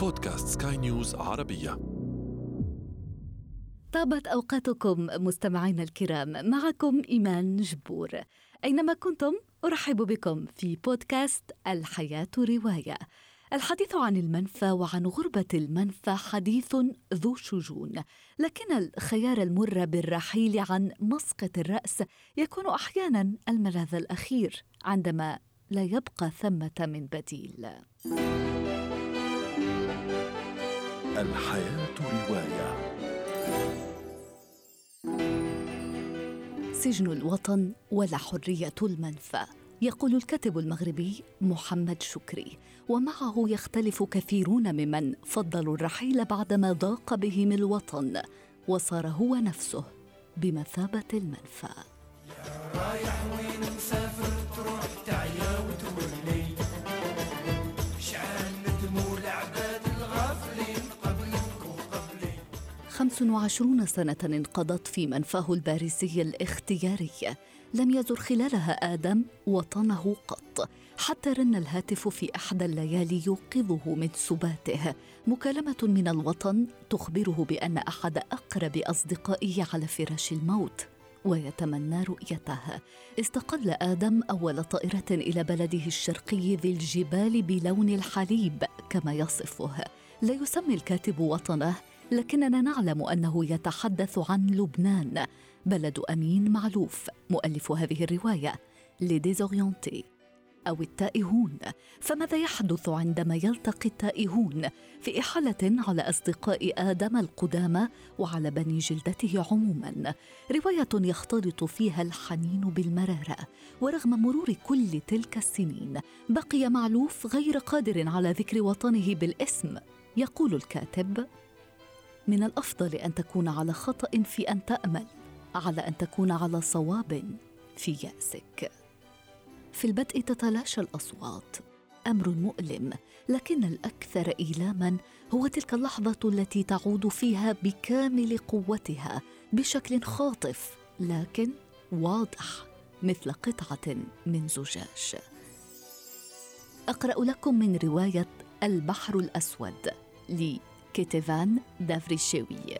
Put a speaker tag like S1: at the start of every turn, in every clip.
S1: بودكاست سكاي نيوز عربية.
S2: طابت أوقاتكم مستمعينا الكرام معكم إيمان جبور. أينما كنتم أرحب بكم في بودكاست الحياة رواية. الحديث عن المنفى وعن غربة المنفى حديث ذو شجون، لكن الخيار المر بالرحيل عن مسقط الرأس يكون أحيانا الملاذ الأخير عندما لا يبقى ثمة من بديل.
S1: الحياة رواية.
S2: سجن الوطن ولا حرية المنفى يقول الكاتب المغربي محمد شكري. ومعه يختلف كثيرون ممن فضلوا الرحيل بعدما ضاق بهم الوطن وصار هو نفسه بمثابة المنفى.
S3: رايح وين مسافر
S2: 25 سنة انقضت في منفاه الباريسي الاختياري. لم يزر خلالها آدم وطنه قط. حتى رن الهاتف في إحدى الليالي يوقظه من سباته. مكالمة من الوطن تخبره بأن أحد أقرب أصدقائه على فراش الموت ويتمنى رؤيته. استقل آدم أول طائرة إلى بلده الشرقي ذي الجبال بلون الحليب كما يصفه. لا يسمي الكاتب وطنه لكننا نعلم أنه يتحدث عن لبنان. بلد أمين معلوف مؤلف هذه الرواية لديزوريونتي أو التائهون. فماذا يحدث عندما يلتقي التائهون في إحالة على أصدقاء آدم القدامى وعلى بني جلدته عموما؟ رواية يختلط فيها الحنين بالمرارة ورغم مرور كل تلك السنين بقي معلوف غير قادر على ذكر وطنه بالاسم. يقول الكاتب من الأفضل أن تكون على خطأ في أن تأمل على أن تكون على صواب في يأسك. في البدء تتلاشى الأصوات. أمر مؤلم لكن الأكثر إيلاما هو تلك اللحظة التي تعود فيها بكامل قوتها بشكل خاطف لكن واضح مثل قطعة من زجاج. أقرأ لكم من رواية البحر الأسود لكيتيفان دافريشيوي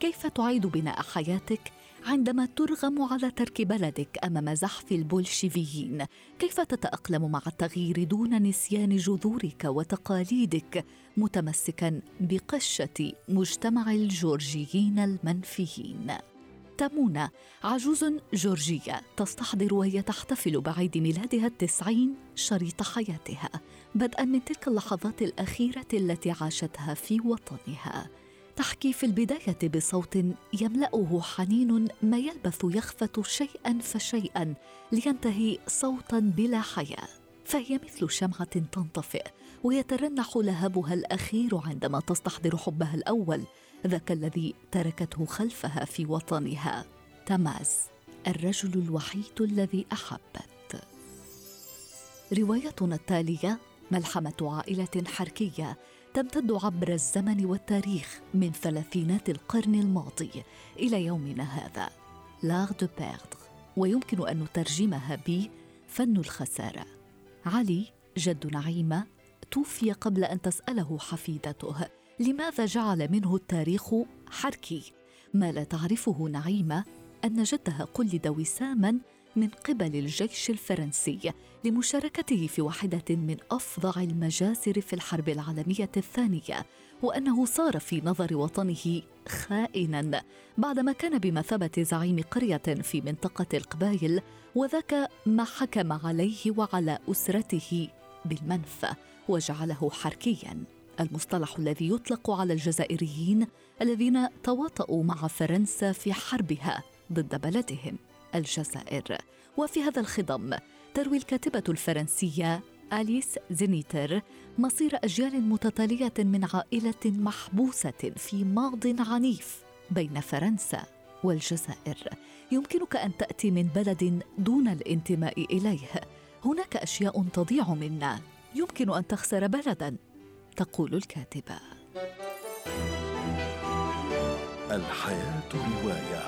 S2: كيف تعيد بناء حياتك عندما ترغم على ترك بلدك أمام زحف البولشيفيين؟ كيف تتأقلم مع التغيير دون نسيان جذورك وتقاليدك متمسكا بقشة مجتمع الجورجيين المنفيين؟ تامونا عجوز جورجية تستحضر وهي تحتفل بعيد ميلادها التسعين شريط حياتها بدءا من تلك اللحظات الأخيرة التي عاشتها في وطنها. تحكي في البداية بصوت يملأه حنين ما يلبث يخفت شيئا فشيئا لينتهي صوتا بلا حياة فهي مثل شمعة تنطفئ. ويترنح لهبها الأخير عندما تستحضر حبها الأول ذاك الذي تركته خلفها في وطنها. تماز الرجل الوحيد الذي أحبت. روايتنا التالية ملحمة عائلة حركية تمتد عبر الزمن والتاريخ من ثلاثينات القرن الماضي إلى يومنا هذا. L'Art de perdre ويمكن أن نترجمها ب فن الخسارة. علي جد نعيمة توفي قبل أن تسأله حفيدته. لماذا جعل منه التاريخ حركي؟ ما لا تعرفه نعيمة أن جدها قلد وساما من قبل الجيش الفرنسي لمشاركته في واحدة من أفظع المجازر في الحرب العالمية الثانية وأنه صار في نظر وطنه خائنا. بعدما كان بمثابة زعيم قرية في منطقة القبائل وذاك ما حكم عليه وعلى أسرته بالمنفى وجعله حركيا. المصطلح الذي يطلق على الجزائريين الذين تواطؤوا مع فرنسا في حربها ضد بلدهم الجزائر. وفي هذا الخضم تروي الكاتبة الفرنسية أليس زينيتر مصير أجيال متتالية من عائلة محبوسة في ماض عنيف بين فرنسا والجزائر. يمكنك أن تأتي من بلد دون الانتماء إليه هناك أشياء تضيع منا. يمكن أن تخسر بلدا تقول الكاتبة.
S1: الحياة رواية.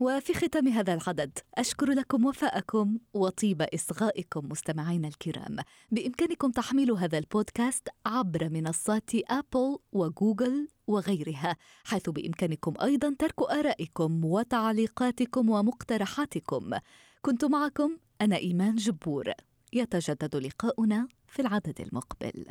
S2: وفي ختام هذا العدد أشكر لكم وفاءكم وطيب إصغائكم مستمعينا الكرام. بإمكانكم تحميل هذا البودكاست عبر منصات أبل وجوجل وغيرها حيث بإمكانكم أيضا ترك آرائكم وتعليقاتكم ومقترحاتكم. كنت معكم أنا إيمان جبور. يتجدد لقاؤنا في العدد المقبل.